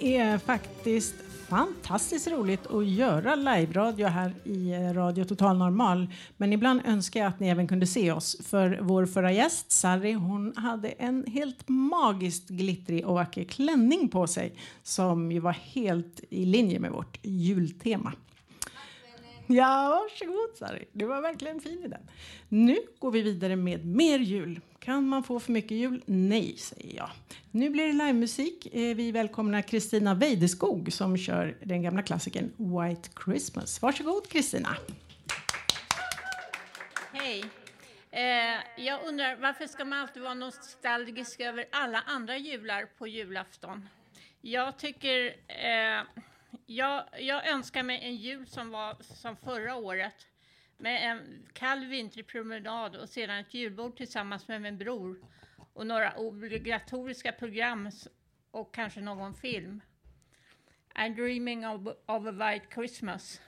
Det är faktiskt fantastiskt roligt att göra live-radio här i eh, Radio Total Normal. Men ibland önskar jag att ni även kunde se oss. För vår förra gäst, Sarri, hon hade en helt magiskt glittrig och vacker klänning på sig som ju var helt i linje med vårt jultema. Ja, varsågod Sari. Du var verkligen fin i den. Nu går vi vidare med mer jul. Kan man få för mycket jul? Nej, säger jag. Nu blir det livemusik. Eh, vi välkomnar Kristina Weideskog som kör den gamla klassikern White Christmas. Varsågod Kristina. Hej. Eh, jag undrar varför ska man alltid vara nostalgisk över alla andra jular på julafton? Jag tycker, eh, jag, jag önskar mig en jul som var som förra året med en kall vintrig promenad och sedan ett julbord tillsammans med min bror och några obligatoriska program och kanske någon film. I'm dreaming of, of a white Christmas.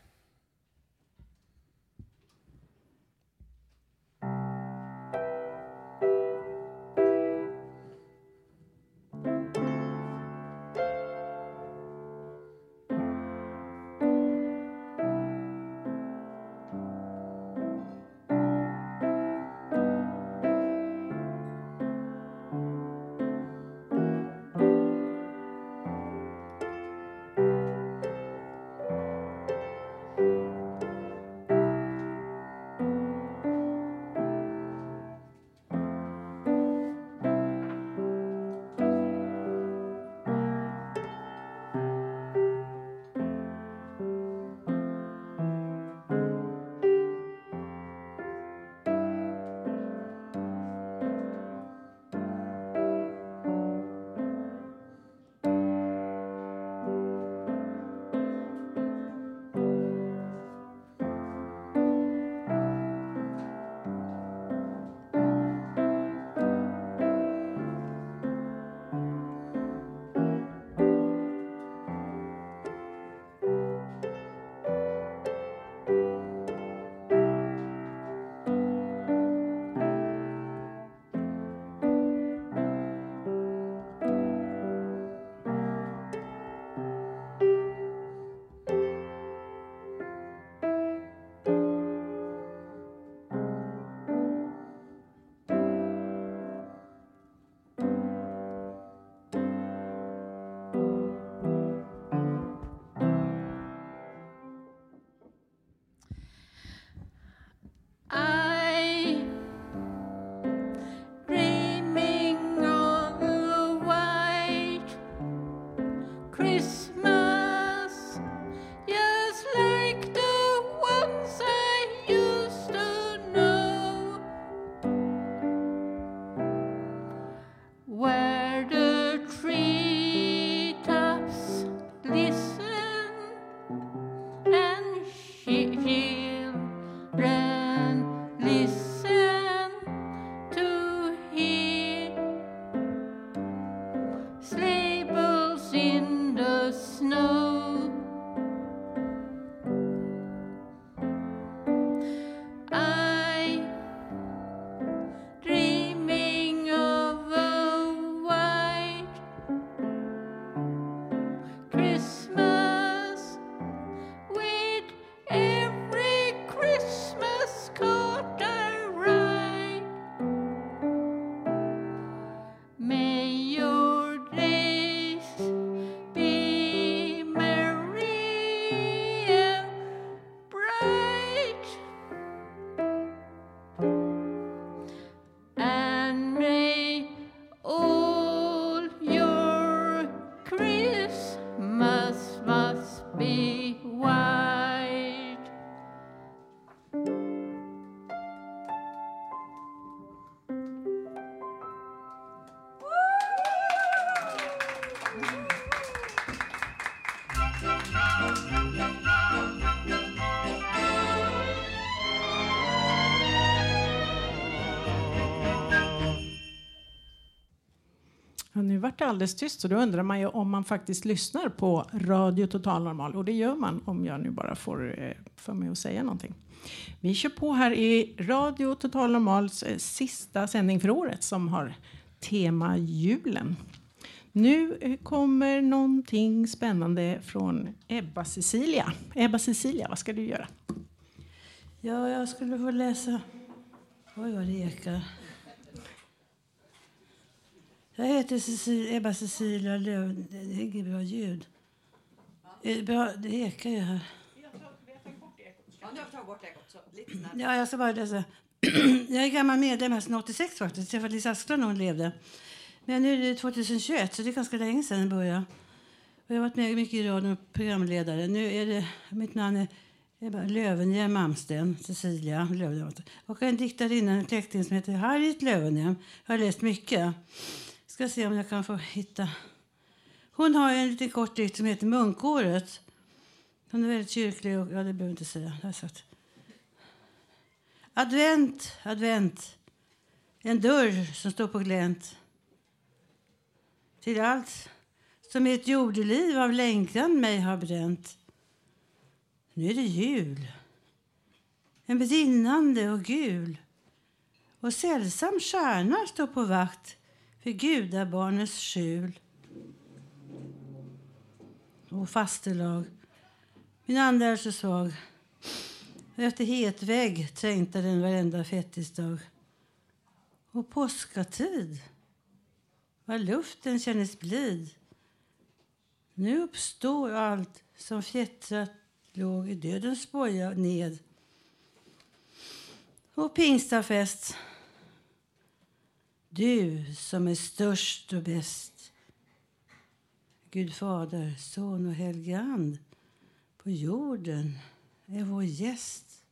Det alldeles tyst så då undrar man ju om man faktiskt lyssnar på Radio Total Normal och det gör man om jag nu bara får eh, för mig att säga någonting. Vi kör på här i Radio Total Normals eh, sista sändning för året som har tema julen. Nu eh, kommer någonting spännande från Ebba Cecilia. Ebba Cecilia, vad ska du göra? Ja, jag skulle få läsa... Oj, vad det ekar. Jag heter Cecilia, Ebba Cecilia Löv. Det är inget bra ljud. Bra? Det ekar ju här. Ja, jag ska bara läsa. Jag är gammal medlem här sedan 86 faktiskt. Jag träffade Lisa Asklund när hon levde. Men nu är det 2021 så det är ganska länge sedan jag började. Och jag har varit med mycket i radion och programledare. Nu är det, mitt namn är Ebba Lövenhjelm Malmsten, Cecilia Lövenhjelm. Och en diktarinna, en släkting som heter Harriet Lövenhjelm. Jag har läst mycket. Ska se om jag kan få hitta. Hon har en liten kort dikt som heter Munkåret. Hon är väldigt kyrklig och, ja det behöver jag inte säga. Det sagt. Advent, advent. En dörr som står på glänt. Till allt som ett jordeliv av längtan mig har bränt. Nu är det jul. En brinnande och gul. Och sällsam stjärna står på vakt för gudabarnets skjul. Och fastelag. Min ande är så svag. Efter het vägg trängtar den varenda fettisdag. Och påskatid. Vad luften kännes blid. Nu uppstår allt som fjättrat låg i dödens boja ned. Och pingstafest. Du som är störst och bäst. Gud Fader, Son och Helige Ande på jorden är vår gäst.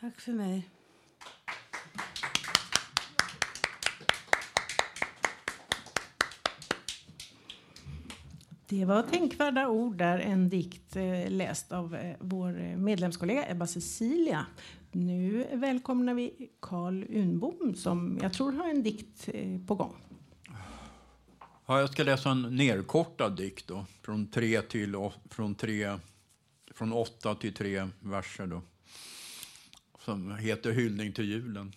Tack för mig. Det var tänkvärda ord där, en dikt eh, läst av eh, vår eh, medlemskollega Ebba Cecilia. Nu välkomnar vi Carl Unbom som jag tror har en dikt eh, på gång. Ja, jag ska läsa en nerkortad dikt då, från, tre till, från, tre, från åtta till tre verser då, som heter Hyllning till julen.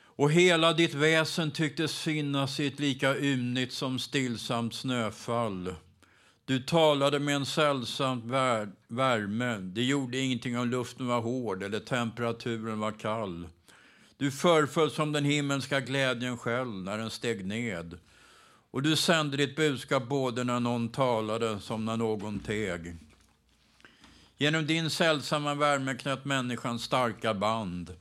Och hela ditt väsen tycktes finnas i ett lika ymnigt som stillsamt snöfall. Du talade med en sällsam vär- värme. Det gjorde ingenting om luften var hård eller temperaturen var kall. Du förföll som den himmelska glädjen själv när den steg ned. Och du sände ditt budskap både när någon talade som när någon teg. Genom din sällsamma värme knöt människan starka band.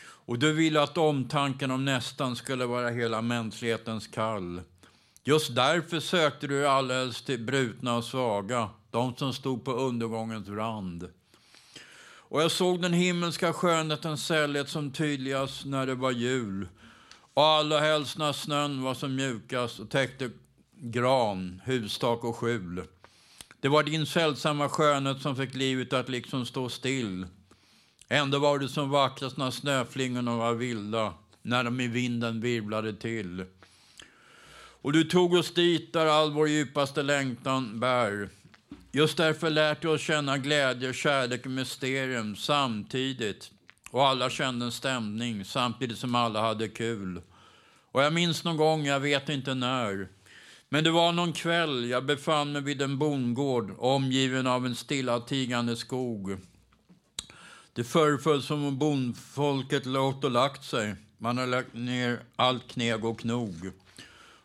Och du ville att omtanken om nästan skulle vara hela mänsklighetens kall. Just därför sökte du alldeles till brutna och svaga, de som stod på undergångens rand. Och jag såg den himmelska skönhetens sällhet som tydligast när det var jul. Och allra helst när snön var som mjukast och täckte gran, hustak och skjul. Det var din sällsamma skönhet som fick livet att liksom stå still. Ändå var det som vackrast när snöflingorna var vilda, när de i vinden virvlade till. Och du tog oss dit där all vår djupaste längtan bär. Just därför lärt du oss känna glädje, kärlek och mysterium samtidigt. Och alla kände en stämning samtidigt som alla hade kul. Och jag minns någon gång, jag vet inte när. Men det var någon kväll, jag befann mig vid en bondgård omgiven av en stillatigande skog. Det föreföll som om bondfolket låt och lagt sig. Man har lagt ner allt kneg och knog.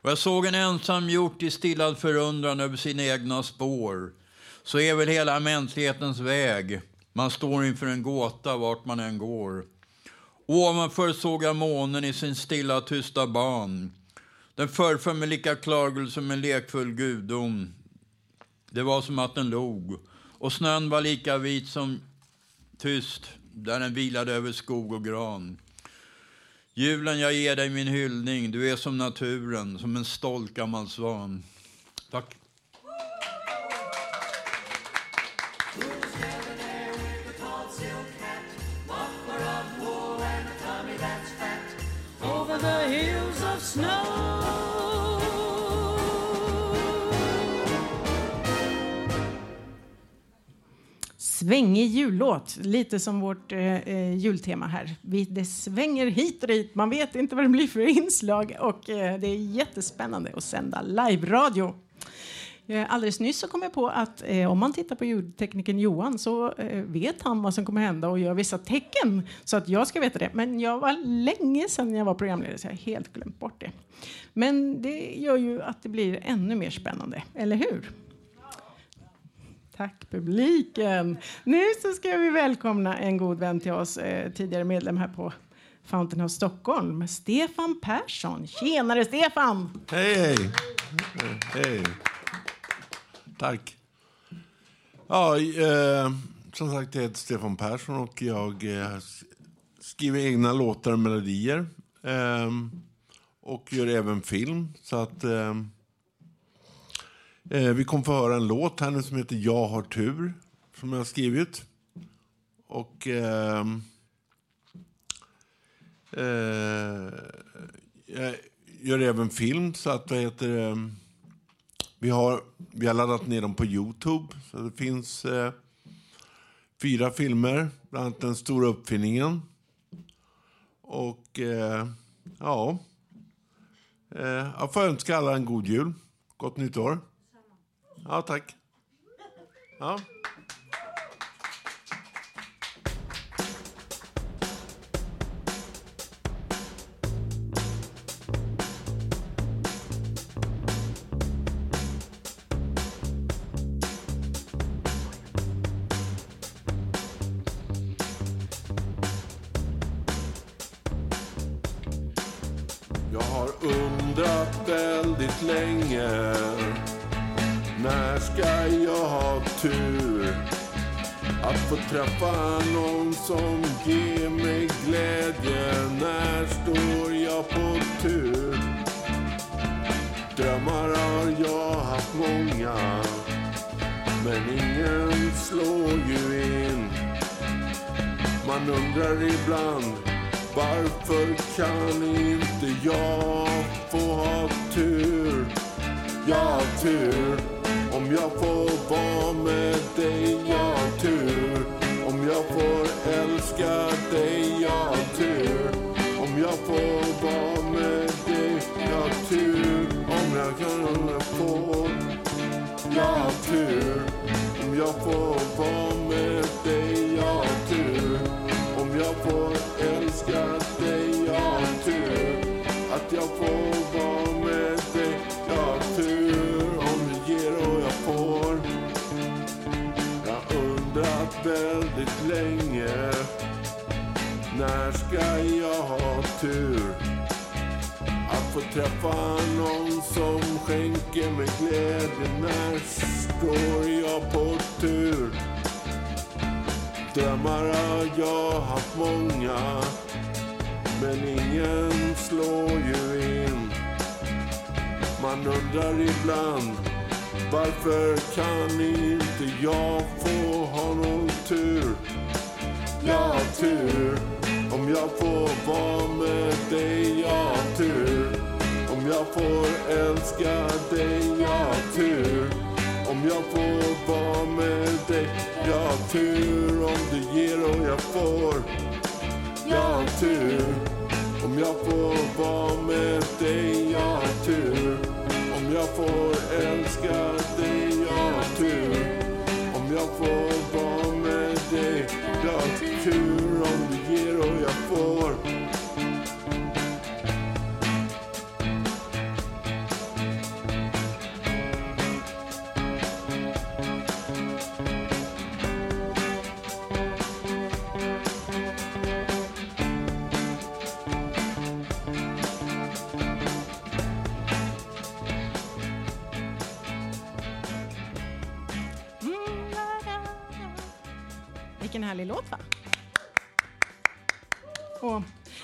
Och jag såg en ensam hjort i stillad förundran över sina egna spår. Så är väl hela mänsklighetens väg. Man står inför en gåta vart man än går. Ovanför såg jag månen i sin stilla tysta ban. Den föreföll mig lika klargul som en lekfull gudom. Det var som att den log. Och snön var lika vit som tyst där den vilade över skog och gran. Julen, jag ger dig min hyllning. Du är som naturen, som en stolt gammal svan. Tack. Snow. Svängig jullåt, lite som vårt eh, eh, jultema här. Vi, det svänger hit och dit, man vet inte vad det blir för inslag och eh, det är jättespännande att sända live-radio. Eh, Alldeles nyss så kom jag på att eh, om man tittar på ljudteknikern Johan så eh, vet han vad som kommer hända och gör vissa tecken så att jag ska veta det. Men jag var länge sedan jag var programledare så jag har helt glömt bort det. Men det gör ju att det blir ännu mer spännande, eller hur? Tack publiken. Nu så ska vi välkomna en god vän till oss, eh, tidigare medlem här på Fountain of Stockholm, Stefan Persson. Tjenare Stefan! Hej, hej. Hej. Tack. Ja, eh, som sagt, jag heter Stefan Persson och jag eh, skriver egna låtar och melodier. Eh, och gör även film. Så att ehm, eh, vi kommer få höra en låt här nu som heter Jag har tur, som jag har skrivit. Och... Eh, eh, jag gör även film, så att vad heter det? Vi har, vi har laddat ner dem på Youtube. Så det finns eh, fyra filmer, bland annat Den stora uppfinningen. Och eh, ja, eh, jag får önska alla en god jul. Gott nytt år. Ja, tack. Ja. Jag får ha tur? Jag har tur om jag får vara med dig. Jag har tur om jag får älska dig. Jag har tur om jag får vara med dig. Jag har tur om jag kan få. Jag har tur om jag får vara Här ska jag ha tur? Att få träffa någon som skänker mig glädje. När står jag på tur? Drömmar har jag haft många Men ingen slår ju in Man undrar ibland Varför kan inte jag få ha någon tur? Jag har tur om jag får vara med dig Jag har tur. Om jag får älska dig Jag har tur. Om jag får vara med dig Jag har tur. Om du ger och jag får Jag har tur. Om jag får vara med dig Jag har tur. Om jag får älska dig Jag har tur. Om jag får Vilken härlig låt, va? Och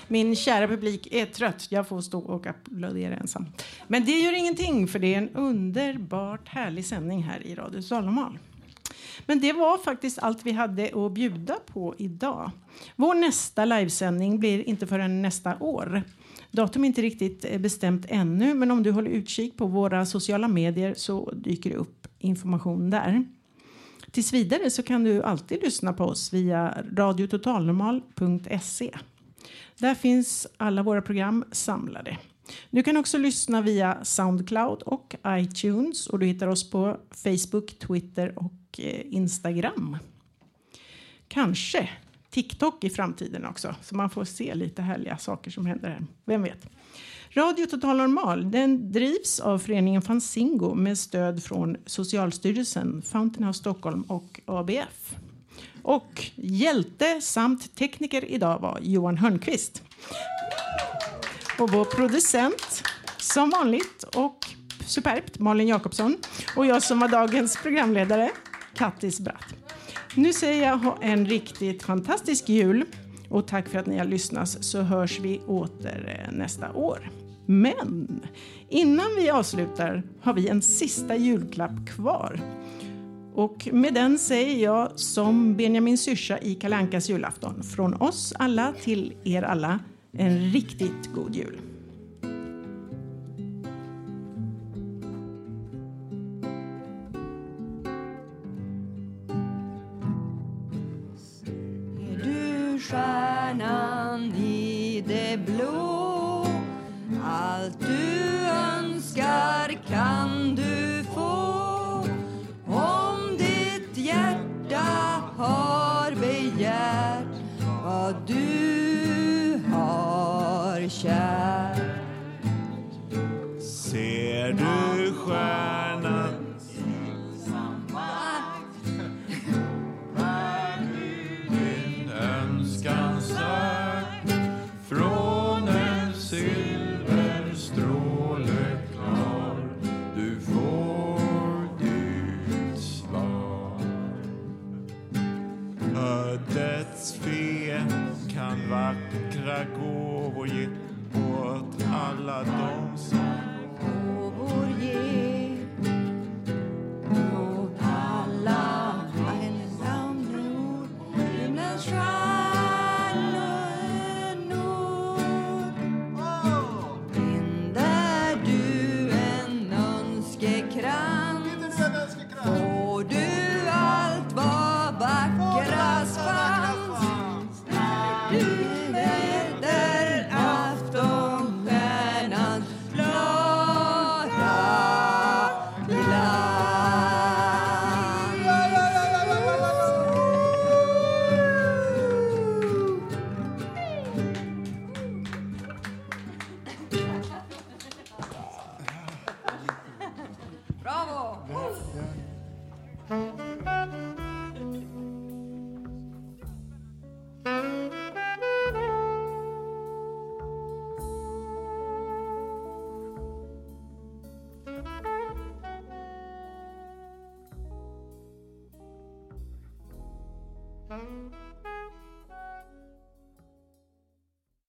min kära publik är trött. Jag får stå och applådera ensam. Men det gör ingenting, för det är en underbart härlig sändning här i Radio Salomon. Men det var faktiskt allt vi hade att bjuda på idag. Vår nästa livesändning blir inte förrän nästa år. Datum är inte riktigt eh, bestämt ännu, men om du håller utkik på våra sociala medier så dyker det upp information där. Tills vidare så kan du alltid lyssna på oss via radiototalnormal.se. Där finns alla våra program samlade. Du kan också lyssna via Soundcloud och iTunes och du hittar oss på Facebook, Twitter och eh, Instagram. Kanske TikTok i framtiden också, så man får se lite härliga saker som händer här. Vem vet? Radio Total Normal den drivs av föreningen Fanzingo med stöd från Socialstyrelsen, Fountain House Stockholm och ABF. Och hjälte samt tekniker idag var Johan Hörnqvist. Och vår producent, som vanligt och superbt, Malin Jakobsson. Och jag som var dagens programledare, Kattis Bratt. Nu säger jag ha en riktigt fantastisk jul och tack för att ni har lyssnat så hörs vi åter eh, nästa år. Men innan vi avslutar har vi en sista julklapp kvar. Och med den säger jag som Benjamin Syrsa i Kalankas julafton. Från oss alla till er alla, en riktigt god jul. Ser du stjärnan i det blå